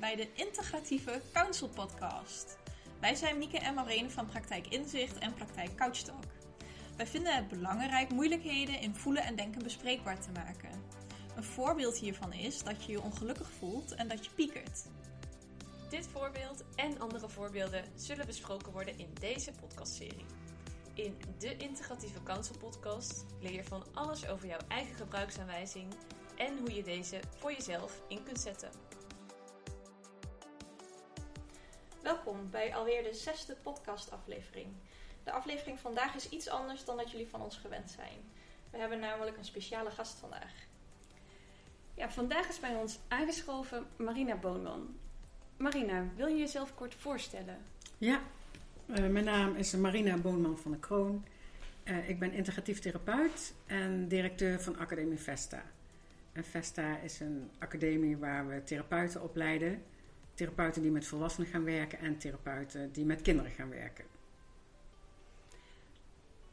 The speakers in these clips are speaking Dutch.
bij de Integratieve Counsel Podcast. Wij zijn Mieke en Maureen van Praktijk Inzicht en Praktijk Couchtalk. Wij vinden het belangrijk moeilijkheden in voelen en denken bespreekbaar te maken. Een voorbeeld hiervan is dat je je ongelukkig voelt en dat je piekert. Dit voorbeeld en andere voorbeelden zullen besproken worden in deze podcastserie. In de Integratieve Counsel Podcast leer je van alles over jouw eigen gebruiksaanwijzing en hoe je deze voor jezelf in kunt zetten. Welkom bij alweer de zesde podcastaflevering. De aflevering vandaag is iets anders dan dat jullie van ons gewend zijn. We hebben namelijk een speciale gast vandaag. Ja, vandaag is bij ons aangeschoven Marina Boonman. Marina, wil je jezelf kort voorstellen? Ja, uh, mijn naam is Marina Boonman van de Kroon. Uh, ik ben integratief therapeut en directeur van Academie Vesta. En Vesta is een academie waar we therapeuten opleiden. Therapeuten die met volwassenen gaan werken en therapeuten die met kinderen gaan werken.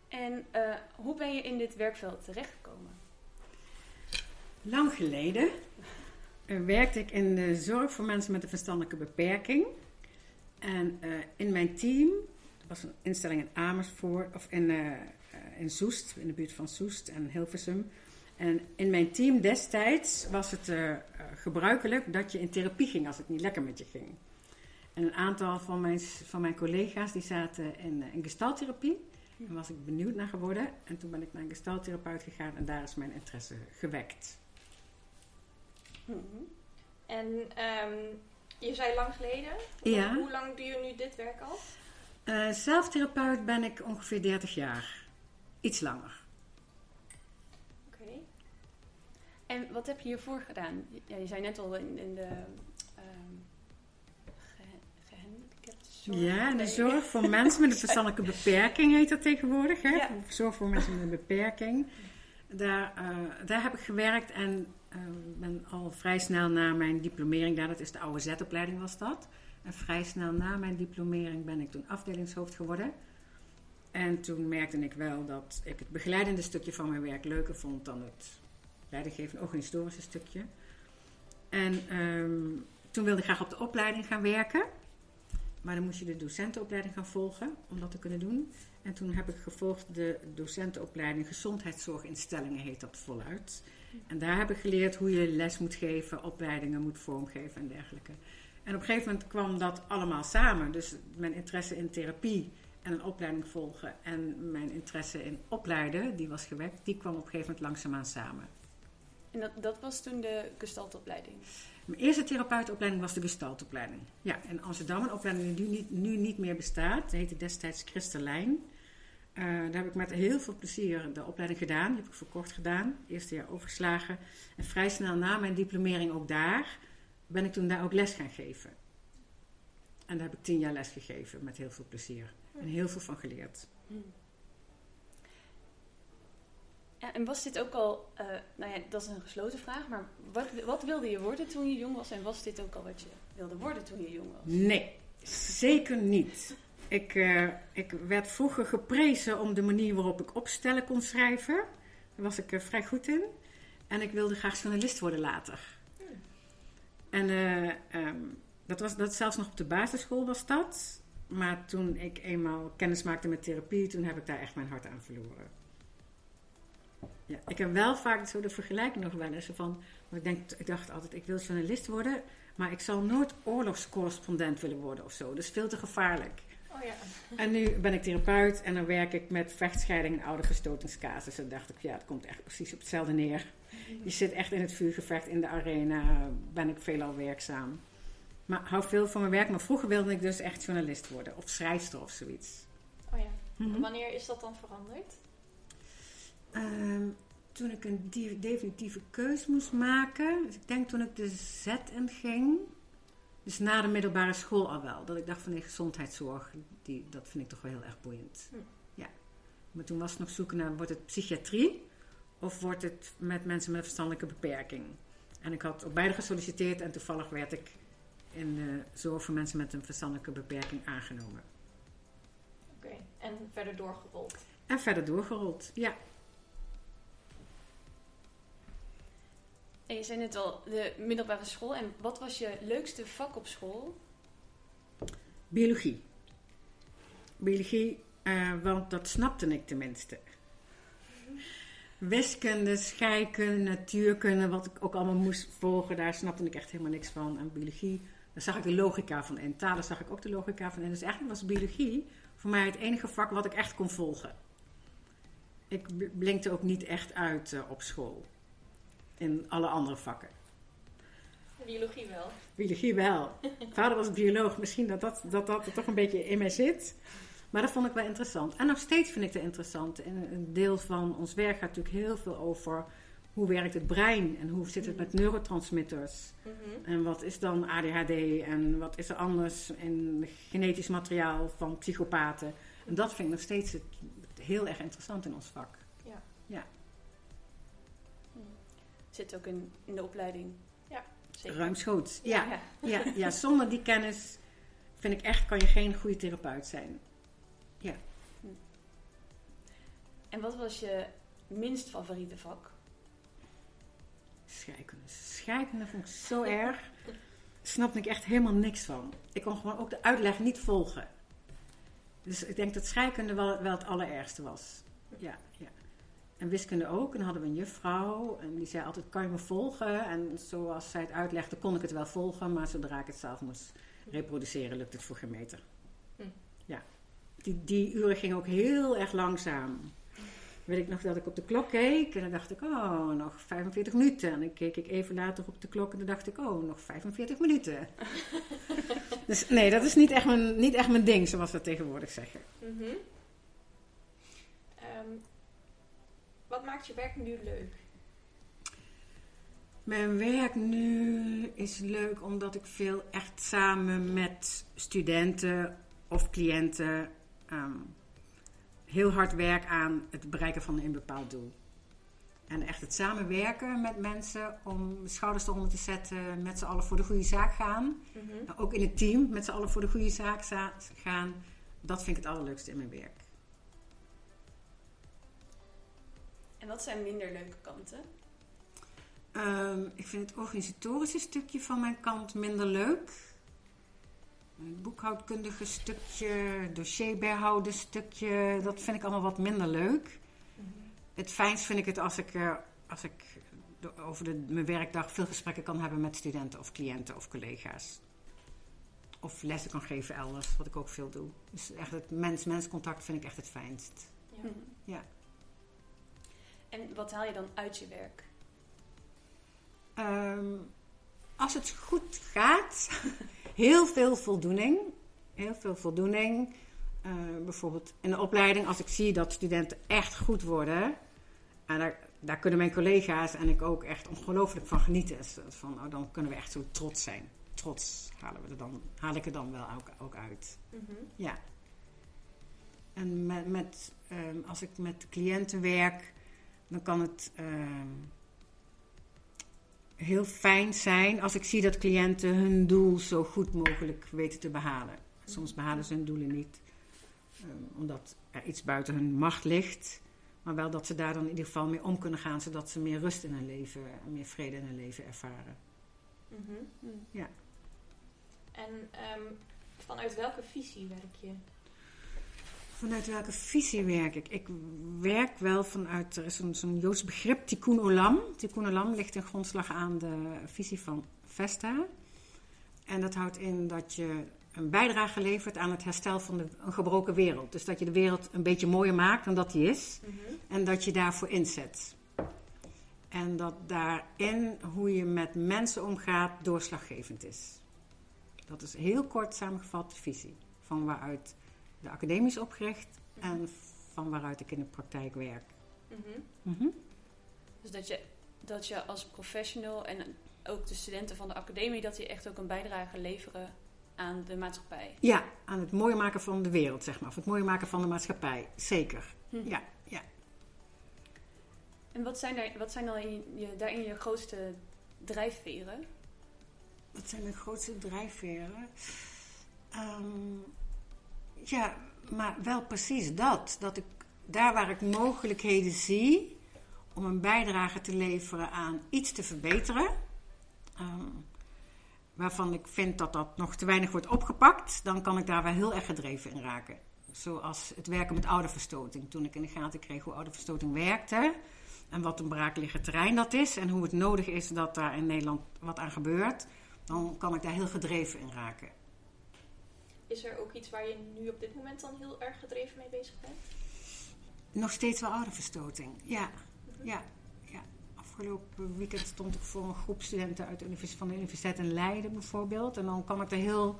En uh, hoe ben je in dit werkveld terechtgekomen? Lang geleden uh, werkte ik in de zorg voor mensen met een verstandelijke beperking. En uh, in mijn team, dat was een instelling in Amersfoort, of in, in Soest, in de buurt van Soest en Hilversum. En in mijn team destijds was het uh, gebruikelijk dat je in therapie ging als het niet lekker met je ging. En een aantal van mijn, van mijn collega's die zaten in, in gestaltherapie. Daar was ik benieuwd naar geworden. En toen ben ik naar een gestaltherapeut gegaan en daar is mijn interesse gewekt. Mm -hmm. En um, je zei lang geleden. Ja. Hoe lang doe je nu dit werk al? Uh, zelftherapeut ben ik ongeveer 30 jaar. Iets langer. En wat heb je hiervoor gedaan? Ja, je zei net al in, in de um, gehandicaptenzorg. Ja, de zorg voor mensen met een verstandelijke beperking heet dat tegenwoordig. Hè? Ja. Zorg voor mensen met een beperking. Daar, uh, daar heb ik gewerkt en uh, ben al vrij snel na mijn diplomering daar, dat is de oude Z-opleiding was dat. En vrij snel na mijn diplomering ben ik toen afdelingshoofd geworden. En toen merkte ik wel dat ik het begeleidende stukje van mijn werk leuker vond dan het leidinggevend organisatorische stukje. En um, toen wilde ik graag op de opleiding gaan werken. Maar dan moest je de docentenopleiding gaan volgen om dat te kunnen doen. En toen heb ik gevolgd de docentenopleiding gezondheidszorginstellingen, heet dat voluit. En daar heb ik geleerd hoe je les moet geven, opleidingen moet vormgeven en dergelijke. En op een gegeven moment kwam dat allemaal samen. Dus mijn interesse in therapie en een opleiding volgen en mijn interesse in opleiden, die was gewekt, die kwam op een gegeven moment langzaamaan samen. En dat, dat was toen de gestaltopleiding? Mijn eerste therapeutenopleiding was de gestaltopleiding. Ja, in Amsterdam, een opleiding die nu niet, nu niet meer bestaat. Dat heette destijds Christelijn. Uh, daar heb ik met heel veel plezier de opleiding gedaan. Die heb ik voor kort gedaan. Eerste jaar overgeslagen. En vrij snel na mijn diplomering ook daar, ben ik toen daar ook les gaan geven. En daar heb ik tien jaar les gegeven met heel veel plezier. En heel veel van geleerd. Hmm. En was dit ook al, uh, nou ja, dat is een gesloten vraag, maar wat, wat wilde je worden toen je jong was en was dit ook al wat je wilde worden toen je jong was? Nee, zeker niet. Ik, uh, ik werd vroeger geprezen om de manier waarop ik opstellen kon schrijven. Daar was ik uh, vrij goed in. En ik wilde graag journalist worden later. En um, dat was dat zelfs nog op de basisschool was dat. Maar toen ik eenmaal kennis maakte met therapie, toen heb ik daar echt mijn hart aan verloren. Ja, ik heb wel vaak zo de vergelijking nog wel eens van. Ik, denk, ik dacht altijd, ik wil journalist worden, maar ik zal nooit oorlogscorrespondent willen worden of zo. Dat is veel te gevaarlijk. Oh ja. En nu ben ik therapeut en dan werk ik met vechtscheiding en oude gestotingscasus. En dacht ik, ja, het komt echt precies op hetzelfde neer. Je zit echt in het vuurgevecht in de arena, ben ik veelal werkzaam. Maar hou veel van mijn werk, maar vroeger wilde ik dus echt journalist worden of schrijfster of zoiets. Oh ja. Mm-hmm. Wanneer is dat dan veranderd? Um, toen ik een definitieve keus moest maken. Dus ik denk toen ik de Z in ging. Dus na de middelbare school al wel. Dat ik dacht van nee, gezondheidszorg, die, dat vind ik toch wel heel erg boeiend. Hm. Ja. Maar toen was het nog zoeken naar, wordt het psychiatrie? Of wordt het met mensen met een verstandelijke beperking? En ik had op beide gesolliciteerd en toevallig werd ik in de zorg voor mensen met een verstandelijke beperking aangenomen. Oké, okay. en verder doorgerold? En verder doorgerold, ja. En je zei net al, de middelbare school. En wat was je leukste vak op school? Biologie. Biologie, uh, want dat snapte ik tenminste. Wiskunde, scheikunde, natuurkunde, wat ik ook allemaal moest volgen, daar snapte ik echt helemaal niks van. En biologie, daar zag ik de logica van in. Talen zag ik ook de logica van in. Dus eigenlijk was biologie voor mij het enige vak wat ik echt kon volgen. Ik blinkte ook niet echt uit uh, op school. In alle andere vakken. Biologie wel. Biologie wel. Vader was bioloog. Misschien dat dat, dat dat er toch een beetje in mij zit. Maar dat vond ik wel interessant. En nog steeds vind ik het interessant. En een deel van ons werk gaat natuurlijk heel veel over hoe werkt het brein en hoe zit het met neurotransmitters. Mhm. En wat is dan ADHD en wat is er anders in genetisch materiaal van psychopaten. En dat vind ik nog steeds het, heel erg interessant in ons vak. Ja. Ja. Zit ook in, in de opleiding. Ja, zeker. Ruimschoots. Ja. Ja, Ja. Ja, zonder die kennis vind ik echt, kan je geen goede therapeut zijn. Ja. En wat was je minst favoriete vak? Scheikunde. Scheikunde vond ik zo erg. Snapte ik echt helemaal niks van. Ik kon gewoon ook de uitleg niet volgen. Dus ik denk dat scheikunde wel, wel het allerergste was. Ja, ja. En wiskunde ook. En dan hadden we een juffrouw. En die zei altijd, kan je me volgen? En zoals zij het uitlegde, kon ik het wel volgen. Maar zodra ik het zelf moest reproduceren, lukte het voor geen meter. Hm. Ja. Die, die uren gingen ook heel erg langzaam. Weet ik nog dat ik op de klok keek en dan dacht ik, oh, nog 45 minuten. En dan keek ik even later op de klok en dan dacht ik, oh, nog 45 minuten. dus nee, dat is niet echt, mijn, niet echt mijn ding, zoals we tegenwoordig zeggen. Mhm. Ehm, wat maakt je werk nu leuk? Mijn werk nu is leuk omdat ik veel echt samen met studenten of cliënten ehm, heel hard werk aan het bereiken van een bepaald doel. En echt het samenwerken met mensen om schouders eronder te zetten, met z'n allen voor de goede zaak gaan. Mhm. Ook in het team met z'n allen voor de goede zaak za- gaan. Dat vind ik het allerleukste in mijn werk. En wat zijn minder leuke kanten? Ehm, ik vind het organisatorische stukje van mijn kant minder leuk. Het boekhoudkundige stukje, dossier bijhouden stukje, dat vind ik allemaal wat minder leuk. Het fijnst vind ik het als ik, eh, als ik over de, mijn werkdag veel gesprekken kan hebben met studenten of cliënten of collega's. Of lessen kan geven elders, wat ik ook veel doe. Dus echt het mens-mens contact vind ik echt het fijnst. Ja. Ja. En wat haal je dan uit je werk? Ehm, als het goed gaat, heel veel voldoening. Heel veel voldoening. Eh, bijvoorbeeld in de opleiding, als ik zie dat studenten echt goed worden. En daar, daar kunnen mijn collega's en ik ook echt ongelooflijk van genieten. Dus van, oh, dan kunnen we echt zo trots zijn. Trots halen we er dan, haal ik er dan wel ook, ook uit. Ja. En met, met, ehm, als ik met cliënten werk, dan kan het ehm, heel fijn zijn als ik zie dat cliënten hun doel zo goed mogelijk weten te behalen. Soms behalen ze hun doelen niet, ehm, omdat er iets buiten hun macht ligt. Maar wel dat ze daar dan in ieder geval mee om kunnen gaan, zodat ze meer rust in hun leven en meer vrede in hun leven ervaren. Mhm. Ja. En ehm, vanuit welke visie werk je? Vanuit welke visie werk ik? Ik werk wel vanuit, er is zo'n zo'n Joods begrip, tikkun olam. Tikkun olam ligt een grondslag aan de visie van Vesta. En dat houdt in dat je een bijdrage levert aan het herstel van de, een gebroken wereld. Dus dat je de wereld een beetje mooier maakt dan dat die is. En dat je daarvoor inzet. En dat daarin hoe je met mensen omgaat doorslaggevend is. Dat is heel kort samengevat de visie. Van waaruit de academie is opgericht en van waaruit ik in de praktijk werk. Mhm. Mhm. Dus dat je, dat je als professional en ook de studenten van de academie, dat die echt ook een bijdrage leveren aan de maatschappij. Ja, aan het mooier maken van de wereld, zeg maar. Of het mooier maken van de maatschappij. Zeker. Mhm. Ja, ja. En wat zijn, daar, wat zijn dan in je, daarin je grootste drijfveren? Wat zijn mijn grootste drijfveren? Ehm, ja, maar wel precies dat. Dat ik daar waar ik mogelijkheden zie om een bijdrage te leveren aan iets te verbeteren. Ehm, waarvan ik vind dat dat nog te weinig wordt opgepakt, dan kan ik daar wel heel erg gedreven in raken. Zoals het werken met ouderverstoting. Toen ik in de gaten kreeg hoe ouderverstoting werkte en wat een braakliggend terrein dat is en hoe het nodig is dat daar in Nederland wat aan gebeurt, dan kan ik daar heel gedreven in raken. Is er ook iets waar je nu op dit moment dan heel erg gedreven mee bezig bent? Nog steeds wel ouderverstoting, ja. ja, ja. Afgelopen weekend stond ik voor een groep studenten uit de van de Universiteit in Leiden bijvoorbeeld. En dan kan ik er heel,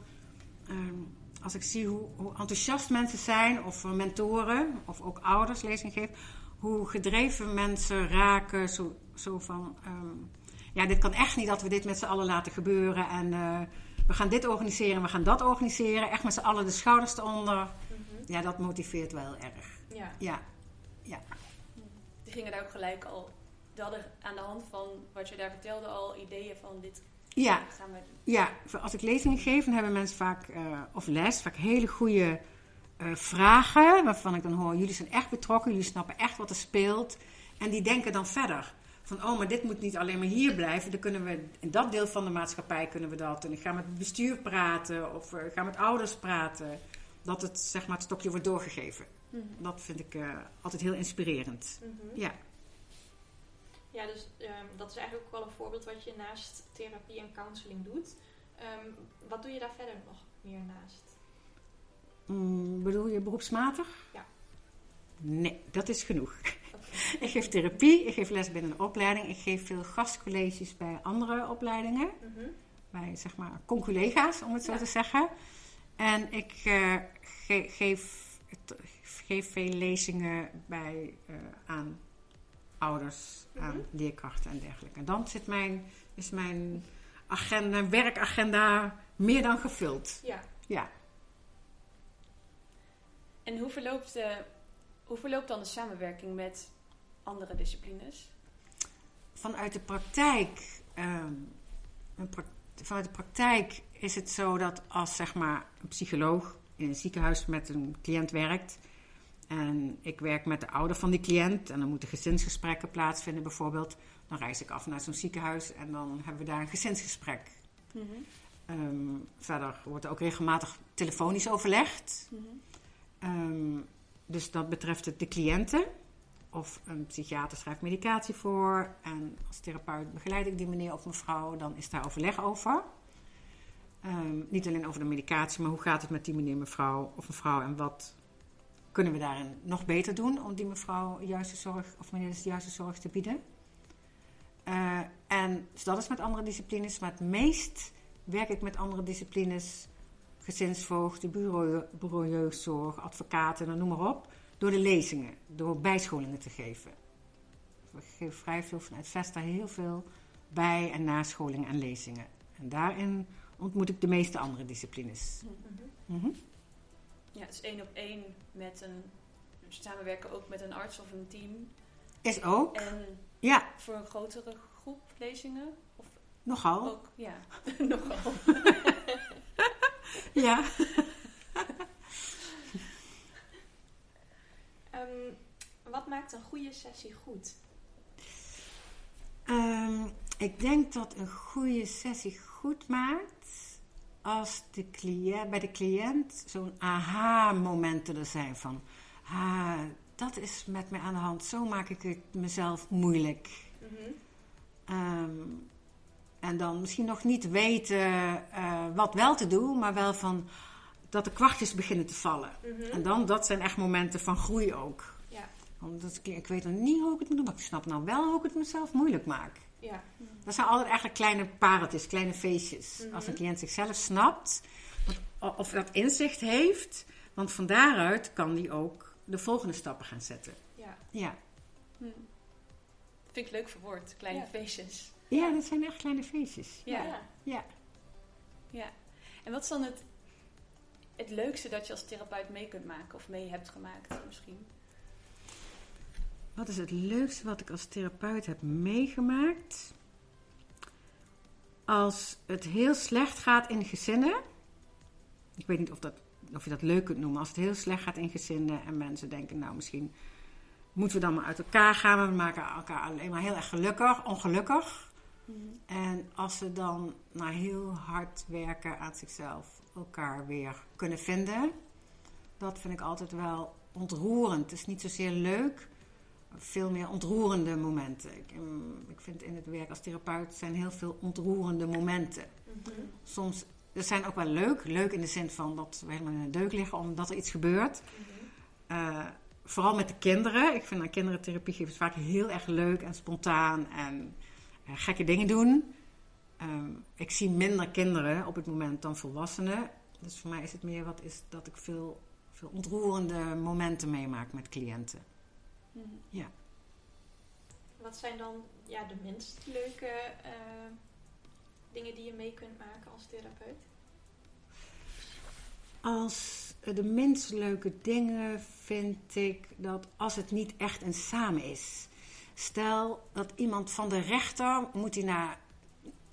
ehm, als ik zie hoe, hoe enthousiast mensen zijn, of mentoren, of ook ouders lezing geven, hoe gedreven mensen raken, zo, zo van, ehm, ja, dit kan echt niet dat we dit met z'n allen laten gebeuren. En eh, we gaan dit organiseren, we gaan dat organiseren. Echt met z'n allen de schouders eronder. Ja, dat motiveert wel erg. Ja, Ja, ja. die gingen daar ook gelijk al. Die hadden aan de hand van wat je daar vertelde al ideeën van dit Ja, gaan we doen. Ja, als ik lezingen geef, dan hebben mensen vaak, eh, of les, vaak hele goede eh, vragen. Waarvan ik dan hoor, jullie zijn echt betrokken, jullie snappen echt wat er speelt. En die denken dan verder. Van, oh, maar dit moet niet alleen maar hier blijven. Dan kunnen we, in dat deel van de maatschappij kunnen we dat. En ik ga met het bestuur praten, of eh, ik ga met ouders praten. Dat het, zeg maar, het stokje wordt doorgegeven. Dat vind ik eh, altijd heel inspirerend. Mhm. Ja. Ja, dus ehm, dat is eigenlijk ook wel een voorbeeld wat je naast therapie en counseling doet. Ehm, wat doe je daar verder nog meer naast? Mm, bedoel je beroepsmatig? Ja. Nee, dat is genoeg. Ik geef therapie, ik geef les binnen een opleiding, ik geef veel gastcolleges bij andere opleidingen, Mhm. bij zeg maar conculega's om het zo Ja. te zeggen. En ik eh, ge- geef, geef veel lezingen bij, eh, aan ouders, aan Mhm. leerkrachten en dergelijke. En dan zit mijn, is mijn agenda, werkagenda meer dan gevuld. Ja. Ja. En hoe verloopt, de, hoe verloopt dan de samenwerking met andere disciplines? Vanuit de praktijk, ehm, een pra- vanuit de praktijk is het zo dat als zeg maar een psycholoog in een ziekenhuis met een cliënt werkt en ik werk met de ouder van die cliënt en dan moeten gezinsgesprekken plaatsvinden bijvoorbeeld, dan reis ik af naar zo'n ziekenhuis en dan hebben we daar een gezinsgesprek. Ehm, verder wordt er ook regelmatig telefonisch overlegd. Ehm, dus dat betreft het de cliënten. Of een psychiater schrijft medicatie voor. En als therapeut begeleid ik die meneer of mevrouw. Dan is daar overleg over. Ehm, niet alleen over de medicatie, maar hoe gaat het met die meneer, mevrouw of mevrouw. En wat kunnen we daarin nog beter doen om die mevrouw juiste zorg of meneer de juiste zorg te bieden. Eh, en dus dat is met andere disciplines. Maar het meest werk ik met andere disciplines gezinsvoogden, bureau, bureau jeugdzorg, advocaten, noem maar op. Door de lezingen, door bijscholingen te geven. Ik geef vrij veel vanuit Vesta heel veel bij- en nascholingen en lezingen. En daarin ontmoet ik de meeste andere disciplines. Mhm. Mhm. Ja, dus één op één met een samenwerken ook met een arts of een team. Is ook, En ja, voor een grotere groep lezingen? Of nogal. ook, ja, nogal. Ja. wat maakt een goede sessie goed? Ehm, ik denk dat een goede sessie goed maakt als de cliënt, bij de cliënt zo'n aha-momenten er zijn van, ah, dat is met mij aan de hand, zo maak ik het mezelf moeilijk. Mhm. Ehm, en dan misschien nog niet weten eh, wat wel te doen, maar wel van dat de kwartjes beginnen te vallen. Mhm. En dan, dat zijn echt momenten van groei ook. Omdat ik, ik weet nog niet hoe ik het moet doen, maar ik snap nou wel hoe ik het mezelf moeilijk maak. Ja. Dat zijn altijd eigenlijk kleine pareltjes, kleine feestjes. Mhm. Als een cliënt zichzelf snapt, of- of dat inzicht heeft, want van daaruit kan die ook de volgende stappen gaan zetten. Ja. Ja, Hm. Vind ik leuk verwoord, kleine Ja. feestjes. ja dat zijn echt kleine feestjes. Ja. Ja. Ja. Ja. En wat is dan het, het leukste dat je als therapeut mee kunt maken of mee hebt gemaakt misschien? Wat is het leukste wat ik als therapeut heb meegemaakt? Als het heel slecht gaat in gezinnen. Ik weet niet of, dat, of je dat leuk kunt noemen. Als het heel slecht gaat in gezinnen en mensen denken, nou misschien moeten we dan maar uit elkaar gaan. We maken elkaar alleen maar heel erg gelukkig, ongelukkig. Mhm. En als ze dan na heel hard werken aan zichzelf elkaar weer kunnen vinden, dat vind ik altijd wel ontroerend. Het is niet zozeer leuk, veel meer ontroerende momenten. Ik, mm, ik vind in het werk als therapeut zijn heel veel ontroerende momenten. Mhm. Soms, ze zijn ook wel leuk. Leuk in de zin van dat we helemaal in een deuk liggen omdat er iets gebeurt. Mhm. Eh, vooral met de kinderen. Ik vind aan kindertherapie geven het vaak heel erg leuk en spontaan en eh, gekke dingen doen. Ehm, ik zie minder kinderen op het moment dan volwassenen. Dus voor mij is het meer wat is dat ik veel, veel ontroerende momenten meemaak met cliënten. Mhm. Ja. Wat zijn dan ja, de minst leuke eh, dingen die je mee kunt maken als therapeut? Als eh, de minst leuke dingen vind ik dat als het niet echt een samen is. Stel dat iemand van de rechter moet hij naar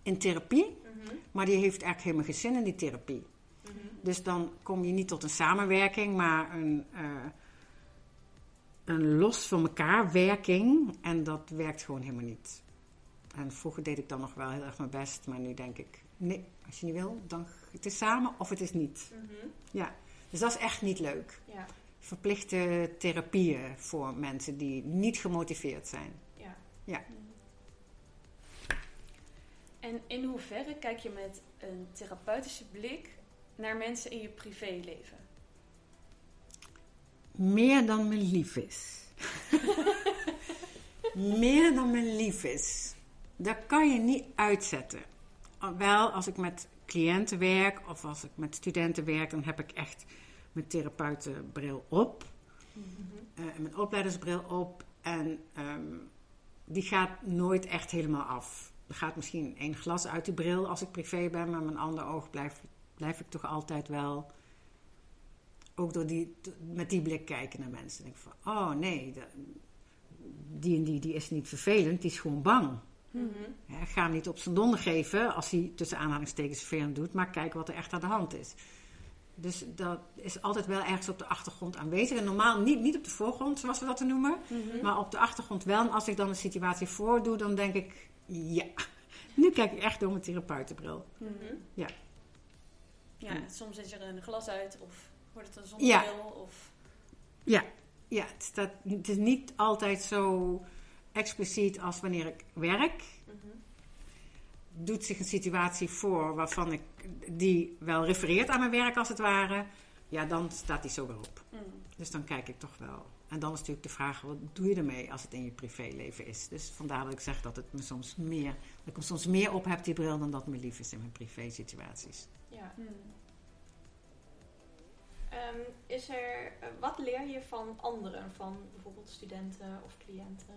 in therapie, Mhm. maar die heeft eigenlijk helemaal geen zin in die therapie. Mhm. Dus dan kom je niet tot een samenwerking, maar een, eh, een los van elkaar werking. En dat werkt gewoon helemaal niet. En vroeger deed ik dan nog wel heel erg mijn best, maar nu denk ik, nee, als je niet wil, dan het is samen of het is niet. Mhm. Ja, dus dat is echt niet leuk. Ja, Verplichte therapieën voor mensen die niet gemotiveerd zijn. ja. Ja. En in hoeverre kijk je met een therapeutische blik naar mensen in je privéleven? Meer dan me lief is. Meer dan me lief is. Dat kan je niet uitzetten. Wel, als ik met cliënten werk of als ik met studenten werk, dan heb ik echt mijn therapeutenbril op. eh, en mijn opleidersbril op. En ehm, die gaat nooit echt helemaal af. Er gaat misschien één glas uit die bril als ik privé ben, maar mijn andere oog blijf, blijf ik toch altijd wel ook door die, met die blik kijken naar mensen. denk ik van, oh nee, de- die en die, die is niet vervelend, die is gewoon bang. Mhm. Ja, ga hem niet op zijn donder geven als hij tussen aanhalingstekens vervelend doet, maar kijk wat er echt aan de hand is. Dus dat is altijd wel ergens op de achtergrond aanwezig. En normaal niet, niet op de voorgrond, zoals we dat noemen, Mhm. maar op de achtergrond wel. En als ik dan een situatie voordoe, dan denk ik, ja, nu kijk ik echt door mijn therapeutenbril. Mhm. Ja. Ja, soms is er een glas uit of wordt het een Ja. zonnebril of... Ja, ja het, staat, het is niet altijd zo expliciet als wanneer ik werk. Mhm. Doet zich een situatie voor waarvan ik die wel refereert aan mijn werk als het ware. Ja, dan staat die zo weer op. Mhm. Dus dan kijk ik toch wel. En dan is natuurlijk de vraag, wat doe je ermee als het in je privéleven is? Dus vandaar dat ik zeg dat, het me soms meer, dat ik hem soms meer op heb, die bril, dan dat me lief is in mijn privé situaties. ja. Mhm. Ehm, is er, eh, wat leer je van anderen, van bijvoorbeeld studenten of cliënten?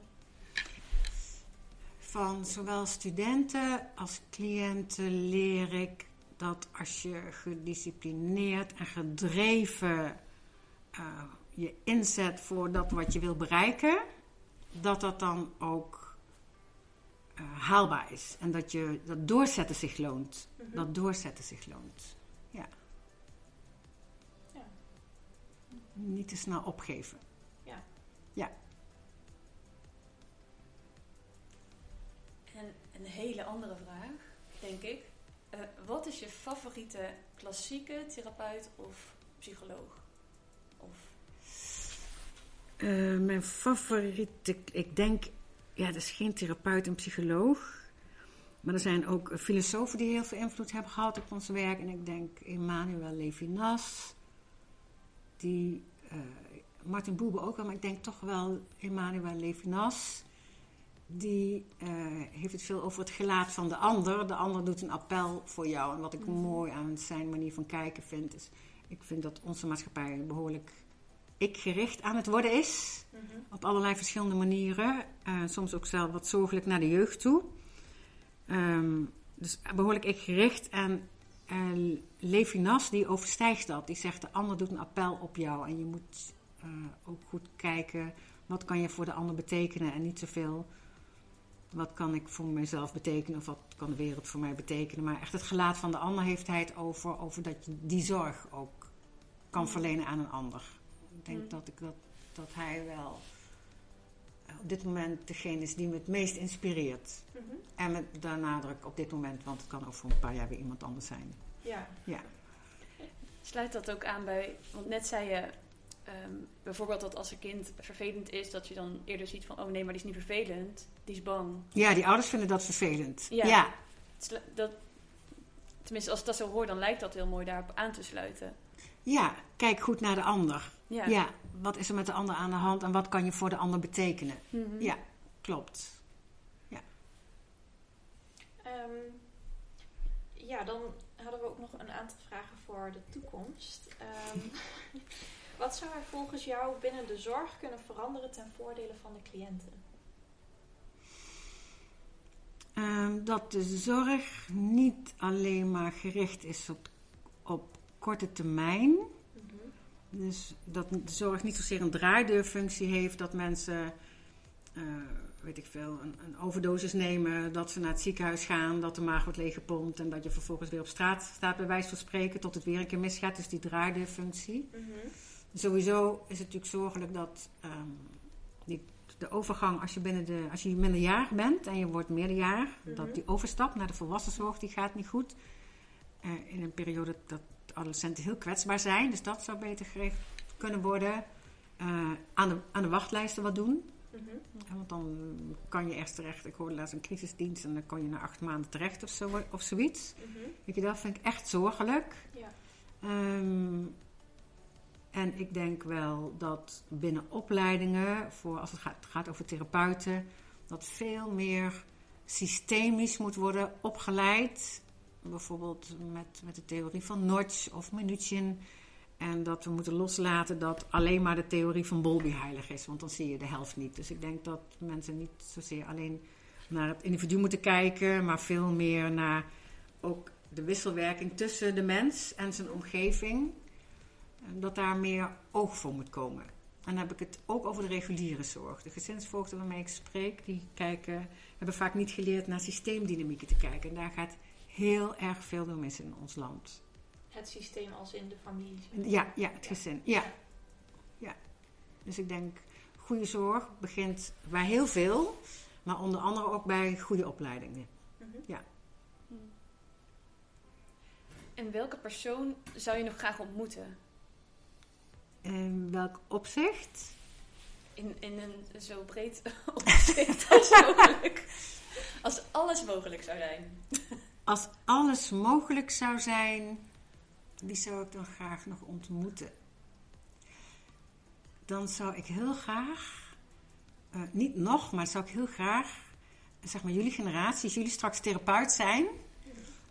Van zowel studenten als cliënten leer ik dat als je gedisciplineerd en gedreven eh, je inzet voor dat wat je wil bereiken, dat dat dan ook eh, haalbaar is. En dat je dat doorzetten zich loont. Mhm. Dat doorzetten zich loont. Niet te snel opgeven. En een hele andere vraag, denk ik. Eh, wat is je favoriete klassieke therapeut of psycholoog? Of... Eh, mijn favoriete, ik denk, ja, dat is geen therapeut en psycholoog. Maar er zijn ook filosofen die heel veel invloed hebben gehad op ons werk. En ik denk Emmanuel Levinas, die, eh, Martin Boebe ook wel, maar ik denk toch wel Emmanuel Levinas. Die eh, heeft het veel over het gelaat van de ander. De ander doet een appel voor jou. En wat ik mooi aan zijn manier van kijken vind, is... Ik vind dat onze maatschappij behoorlijk ik-gericht aan het worden is. Mhm. Op allerlei verschillende manieren. Eh, soms ook zelf wat zorgelijk naar de jeugd toe. Ehm, dus behoorlijk ik-gericht. En eh, Levinas die overstijgt dat. Die zegt de ander doet een appel op jou. En je moet eh, ook goed kijken. Wat kan je voor de ander betekenen? En niet zoveel. Wat kan ik voor mezelf betekenen? Of wat kan de wereld voor mij betekenen? Maar echt het gelaat van de ander heeft hij het over. Over dat je die zorg ook kan verlenen aan een ander. Ik denk Mm. dat, ik dat, dat hij wel op dit moment degene is die me het meest inspireert. Mhm. En met daar nadruk op dit moment, want het kan ook voor een paar jaar weer iemand anders zijn. Ja. Ja. Sluit dat ook aan bij, want net zei je ehm, bijvoorbeeld dat als een kind vervelend is, dat je dan eerder ziet van, oh nee, maar die is niet vervelend, die is bang. Ja, die ouders vinden dat vervelend. Ja. Dat, tenminste, als ik dat zo hoor, dan lijkt dat heel mooi daarop aan te sluiten. Ja, kijk goed naar de ander. Ja. Ja. wat is er met de ander aan de hand en wat kan je voor de ander betekenen? Mhm. Ja, klopt. Ehm, ja, dan hadden we ook nog een aantal vragen voor de toekomst. Ehm, wat zou er volgens jou binnen de zorg kunnen veranderen ten voordele van de cliënten? Ehm, dat de zorg niet alleen maar gericht is op, op korte termijn. Dus dat de zorg niet zozeer een draaideurfunctie heeft, dat mensen, eh, weet ik veel, een, een overdosis nemen, dat ze naar het ziekenhuis gaan, dat de maag wordt leeggepompt en dat je vervolgens weer op straat staat, bij wijze van spreken, tot het weer een keer misgaat. Dus die draaideurfunctie. Sowieso is het natuurlijk zorgelijk dat ehm, die, de overgang, als je, binnen de, als je minderjarig bent en je wordt meerderjarig, Mhm. dat die overstap naar de volwassenzorg, die gaat niet goed. Eh, in een periode dat adolescenten heel kwetsbaar zijn, dus dat zou beter geregeld kunnen worden. Eh, aan, de, aan de wachtlijsten wat doen. Mhm. Want dan kan je eerst terecht, ik hoorde laatst een crisisdienst en dan kan je na acht maanden terecht of, zo, of zoiets. Mhm. Weet je, dat vind ik echt zorgelijk. Ja. Ehm, en ik denk wel dat binnen opleidingen, voor als het gaat, gaat over therapeuten, dat veel meer systemisch moet worden opgeleid. Bijvoorbeeld met, met de theorie van Notch of Minuchin. En dat we moeten loslaten dat alleen maar de theorie van Bowlby heilig is, want dan zie je de helft niet. Dus ik denk dat mensen niet zozeer alleen naar het individu moeten kijken, maar veel meer naar ook de wisselwerking tussen de mens en zijn omgeving. Dat daar meer oog voor moet komen. En dan heb ik het ook over de reguliere zorg. De gezinsvoogden waarmee ik spreek, die kijken, hebben vaak niet geleerd naar systeemdynamieken te kijken. En daar gaat heel erg veel door mis in ons land. Het systeem als in de familie. Ja, ja het gezin. Ja. ja. Dus ik denk, goede zorg begint bij heel veel, maar onder andere ook bij goede opleidingen. Mhm. En welke persoon zou je nog graag ontmoeten? In welk opzicht? In, in een zo breed opzicht als mogelijk. Als alles mogelijk zou zijn. Als alles mogelijk zou zijn, wie zou ik dan graag nog ontmoeten? Dan zou ik heel graag, eh, niet nog, maar zou ik heel graag, zeg maar jullie generatie, als jullie straks therapeut zijn,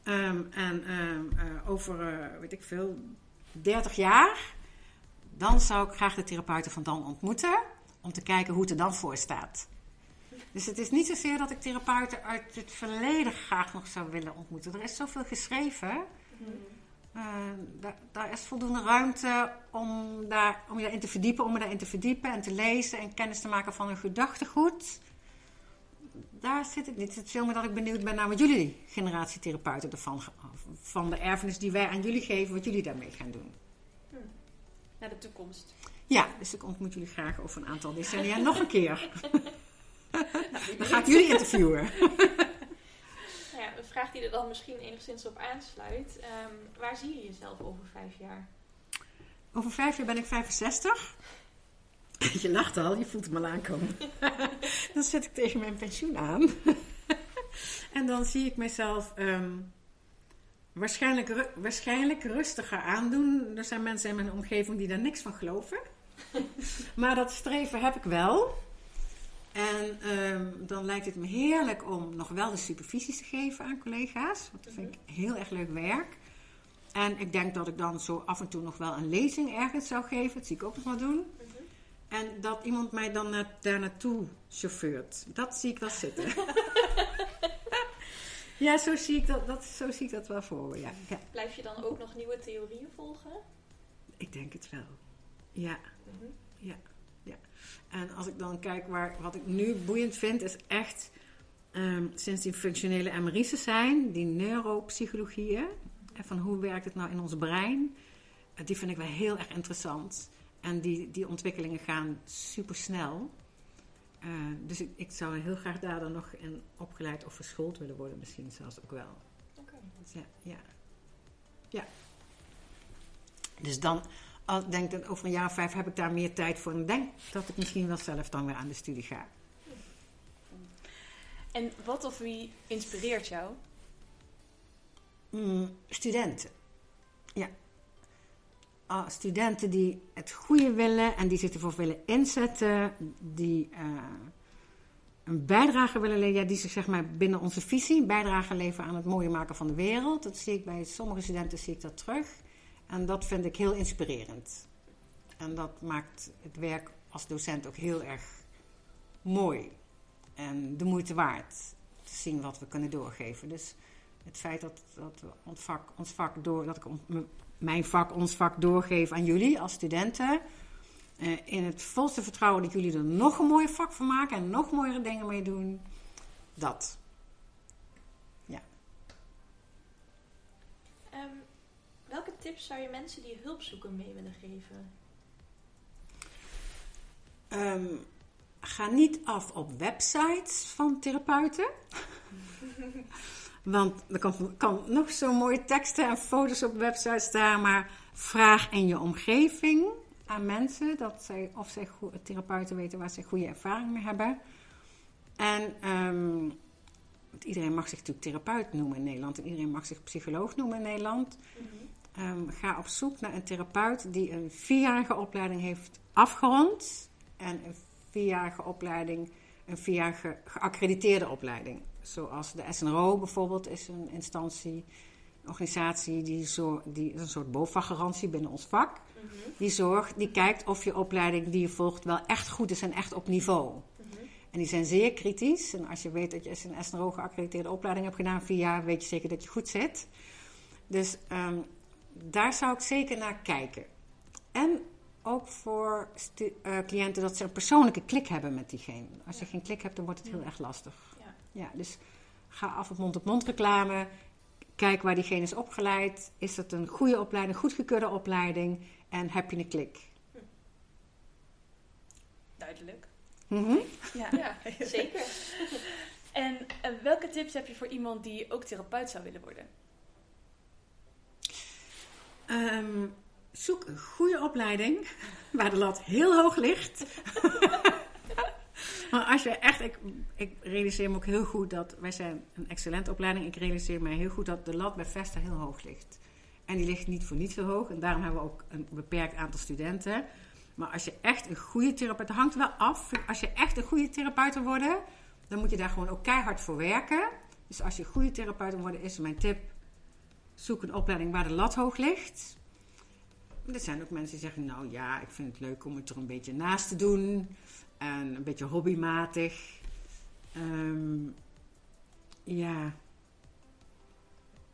ehm, en ehm, eh, over, eh, weet ik veel, 30 jaar, dan zou ik graag de therapeuten van dan ontmoeten, om te kijken hoe het er dan voor staat. Dus het is niet zozeer dat ik therapeuten uit het verleden graag nog zou willen ontmoeten. Er is zoveel geschreven. Eh, daar, daar is voldoende ruimte om, daar, om je daarin te verdiepen, om me daarin te verdiepen en te lezen en kennis te maken van hun gedachtegoed. Daar zit het niet. Het is veel meer dat ik benieuwd ben naar wat jullie generatie therapeuten ervan, van de erfenis die wij aan jullie geven, wat jullie daarmee gaan doen. Naar de toekomst. Ja, dus ik ontmoet jullie graag over een aantal decennia nog een keer. Dan ga ik jullie interviewen. Ja, een vraag die er dan misschien enigszins op aansluit. Ehm, waar zie je jezelf over vijf jaar? Over vijf jaar ben ik 65. Je lacht al, je voelt hem al aankomen. dan zit ik tegen mijn pensioen aan. en dan zie ik mezelf ehm, waarschijnlijk, ru- waarschijnlijk rustiger aandoen. Er zijn mensen in mijn omgeving die daar niks van geloven. maar dat streven heb ik wel. En ehm, dan lijkt het me heerlijk om nog wel de supervisies te geven aan collega's. Want dat vind ik heel erg leuk werk. En ik denk dat ik dan zo af en toe nog wel een lezing ergens zou geven. Dat zie ik ook nog wel doen. En dat iemand mij dan na- daar naartoe chauffeurt. Dat zie ik wel zitten. ja, zo zie, ik dat, dat, zo zie ik dat wel voor me. Ja. ja, Blijf je dan ook nog nieuwe theorieën volgen? ik denk het wel. Ja, Mhm. ja, ja. En als ik dan kijk waar, wat ik nu boeiend vind, is echt ehm, sinds die functionele MRI's zijn, die neuropsychologieën. En van hoe werkt het nou in ons brein? eh, die vind ik wel heel erg interessant. En die, die ontwikkelingen gaan super snel. Eh, dus ik, ik zou heel graag daar dan nog in opgeleid of geschoold willen worden, misschien zelfs ook wel. Oké. Dus ja, ja. ja. Dus dan, als ik denk dat over een jaar of vijf heb ik daar meer tijd voor. En denk dat ik misschien wel zelf dan weer aan de studie ga. En wat of wie inspireert jou? Mm, studenten. Ja. Ah, studenten die het goede willen en die zich ervoor willen inzetten, die eh, een bijdrage willen leveren, ja, die zich zeg maar binnen onze visie bijdrage leveren aan het mooie maken van de wereld. Dat zie ik bij sommige studenten zie ik dat terug. En dat vind ik heel inspirerend. En dat maakt het werk als docent ook heel erg mooi. En de moeite waard. Te zien wat we kunnen doorgeven. Dus het feit dat, dat we ons vak, ons vak door, dat ik mijn vak, ons vak doorgeef aan jullie als studenten. eh, in het volste vertrouwen dat jullie er nog een mooier vak van maken en nog mooiere dingen mee doen. Dat. Ehm, welke tips zou je mensen die hulp zoeken mee willen geven? Ehm, ga niet af op websites van therapeuten. Want er kan, kan nog zo mooie teksten en foto's op websites staan, maar vraag in je omgeving aan mensen dat zij, of zij therapeuten weten waar ze goede ervaring mee hebben. En ehm, iedereen mag zich natuurlijk therapeut noemen in Nederland en iedereen mag zich psycholoog noemen in Nederland. Ehm, ga op zoek naar een therapeut die een vierjarige opleiding heeft afgerond. En een vierjarige opleiding, een vierjarige geaccrediteerde opleiding. Zoals de SNRO bijvoorbeeld is een instantie, een organisatie die, zo, die is een soort BOVAG-garantie binnen ons vak. Die zorgt, die kijkt of je opleiding die je volgt wel echt goed is en echt op niveau. En die zijn zeer kritisch. En als je weet dat je een SNRO geaccrediteerde opleiding hebt gedaan, vier jaar, weet je zeker dat je goed zit. Dus ehm, daar zou ik zeker naar kijken. En ook voor eh, cliënten dat ze een persoonlijke klik hebben met diegene. Als je geen klik hebt, dan wordt het heel erg lastig. Ja. Ja, dus ga af op mond-op-mond reclame. Kijk waar diegene is opgeleid. Is dat een goede opleiding, goedgekeurde opleiding? En heb je een klik? Duidelijk. Mhm. Ja. Ja, zeker. En eh, welke tips heb je voor iemand die ook therapeut zou willen worden? Ehm, zoek een goede opleiding waar de lat heel hoog ligt. maar als je echt, ik, ik realiseer me ook heel goed dat wij zijn een excellente opleiding. Ik realiseer me heel goed dat de lat bij Vesta heel hoog ligt. En die ligt niet voor niets zo hoog. En daarom hebben we ook een beperkt aantal studenten. Maar als je echt een goede therapeut, hangt wel af. Als je echt een goede therapeut wil worden, dan moet je daar gewoon ook keihard voor werken. Dus als je een goede therapeut wil worden, is mijn tip: zoek een opleiding waar de lat hoog ligt. Er zijn ook mensen die zeggen: Nou ja, ik vind het leuk om het er een beetje naast te doen. En een beetje hobbymatig. Ehm, ja.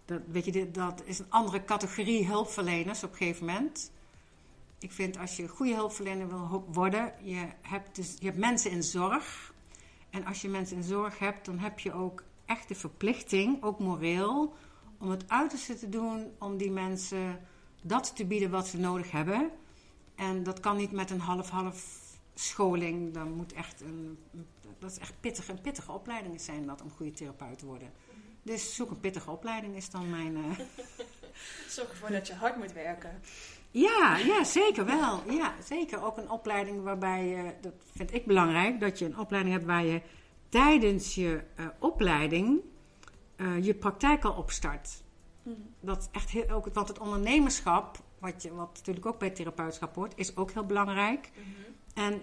Dat, weet je, dat is een andere categorie hulpverleners op een gegeven moment. Ik vind als je een goede hulpverlener wil worden, je hebt, dus, je hebt mensen in zorg. En als je mensen in zorg hebt, dan heb je ook echt de verplichting, ook moreel, om het uiterste te doen om die mensen dat te bieden wat ze nodig hebben. En dat kan niet met een half-half scholing. Dan moet echt een, dat is echt pittige, een pittige opleiding zijn dat om goede therapeut te worden. Dus zoek een pittige opleiding is dan mijn. eh, Zorg ervoor dat je hard moet werken. Ja, ja, zeker wel. Ja, zeker. Ook een opleiding waarbij je, dat vind ik belangrijk, dat je een opleiding hebt waar je tijdens je eh, opleiding eh, je praktijk al opstart. Dat is echt heel, ook, want het ondernemerschap, wat, je, wat natuurlijk ook bij therapeutschap hoort, is ook heel belangrijk. En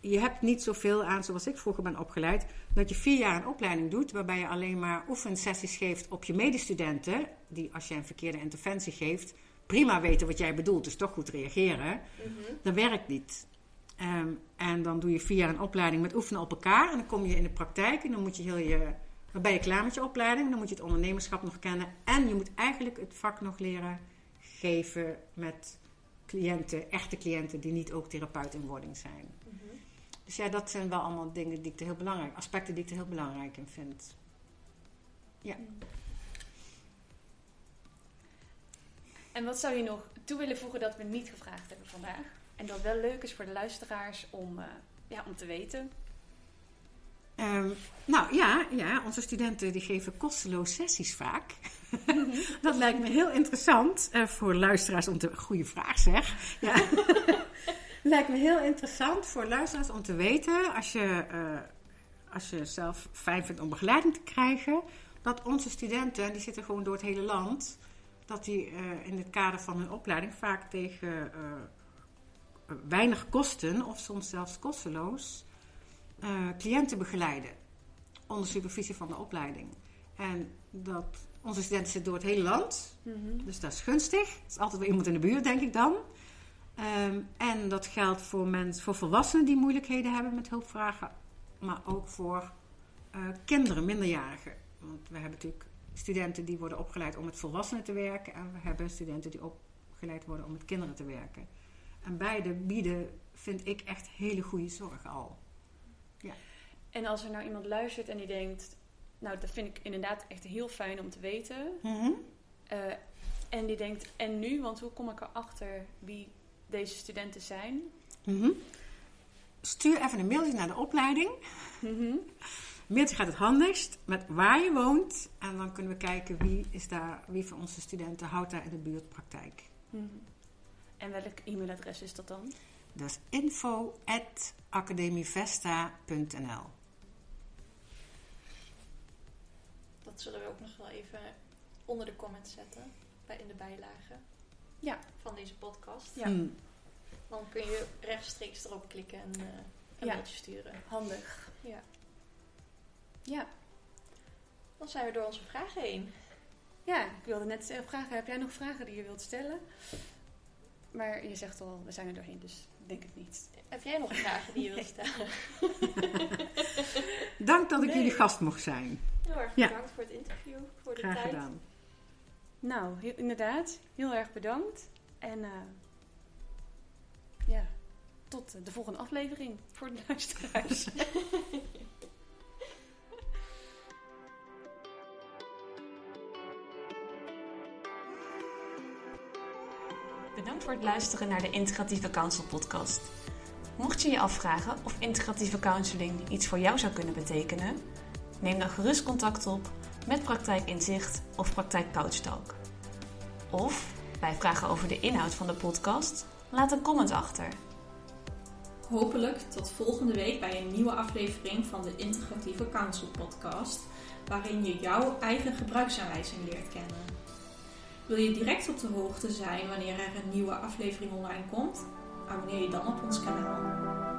je hebt niet zoveel aan, zoals ik vroeger ben opgeleid, dat je vier jaar een opleiding doet, waarbij je alleen maar oefensessies geeft op je medestudenten, die als je een verkeerde interventie geeft, prima weten wat jij bedoelt, dus toch goed reageren. Dat werkt niet. Ehm, en dan doe je vier jaar een opleiding met oefenen op elkaar. En dan kom je in de praktijk en dan moet je heel je. Dan ben je klaar met je opleiding. Dan moet je het ondernemerschap nog kennen. En je moet eigenlijk het vak nog leren geven met cliënten, echte cliënten die niet ook therapeut in wording zijn. Dus ja, dat zijn wel allemaal dingen die ik er heel belangrijk, aspecten die ik er heel belangrijk in vind. Ja. En wat zou je nog toe willen voegen dat we niet gevraagd hebben vandaag? En dat wel leuk is voor de luisteraars om, eh, ja, om te weten. Ehm, nou ja, ja, onze studenten die geven kosteloos sessies vaak. dat lijkt me heel interessant uh, voor luisteraars om te... Goede vraag zeg. Ja. lijkt me heel interessant voor luisteraars om te weten... als je, uh, als je zelf fijn vindt om begeleiding te krijgen... dat onze studenten, die zitten gewoon door het hele land... dat die uh, in het kader van hun opleiding vaak tegen weinig kosten... of soms zelfs kosteloos... cliënten begeleiden onder supervisie van de opleiding. En dat onze studenten zitten door het hele land. Mhm. Dus dat is gunstig. Er is altijd wel iemand in de buurt, denk ik dan. Ehm, en dat geldt voor, mensen, voor volwassenen die moeilijkheden hebben met hulpvragen. Maar ook voor uh, kinderen, minderjarigen. Want we hebben natuurlijk studenten die worden opgeleid om met volwassenen te werken. En we hebben studenten die opgeleid worden om met kinderen te werken. En beide bieden, vind ik, echt hele goede zorg al. En als er nou iemand luistert en die denkt, nou dat vind ik inderdaad echt heel fijn om te weten. Mhm. Eh, en die denkt, en nu? Want hoe kom ik erachter wie deze studenten zijn? Mhm. Stuur even een mailtje naar de opleiding. Mm Mailtje gaat het handigst met waar je woont. En dan kunnen we kijken wie, is daar, wie van onze studenten houdt daar in de buurt praktijk. Mhm. En welk e-mailadres is dat dan? Dat is info.academievesta.nl Dat zullen we ook nog wel even onder de comments zetten. Bij, in de bijlage ja. van deze podcast. Ja. Hmm. Dan kun je rechtstreeks erop klikken en uh, een ja. mailtje sturen. Handig. Ja. Ja. Dan zijn we door onze vragen heen. Ja, ik wilde net vragen. Heb jij nog vragen die je wilt stellen? Maar je zegt al, we zijn er doorheen, dus ik denk het niet. Heb jij nog vragen die je wilt stellen? Dank dat ik jullie gast mocht zijn. Heel erg bedankt voor het interview, voor de Graag tijd. gedaan. Nou, inderdaad. Heel erg bedankt. En uh, ja, tot de volgende aflevering voor de luisteraars. Bedankt voor het luisteren naar de Integratieve Counsel podcast. Mocht je je afvragen of integratieve counseling iets voor jou zou kunnen betekenen, neem dan gerust contact op met Praktijk Inzicht of Praktijk Couchtalk. Of bij vragen over de inhoud van de podcast, laat een comment achter. Hopelijk tot volgende week bij een nieuwe aflevering van de Integratieve Counsel podcast, waarin je jouw eigen gebruiksaanwijzing leert kennen. Wil je direct op de hoogte zijn wanneer er een nieuwe aflevering online komt? Abonneer je dan op ons kanaal.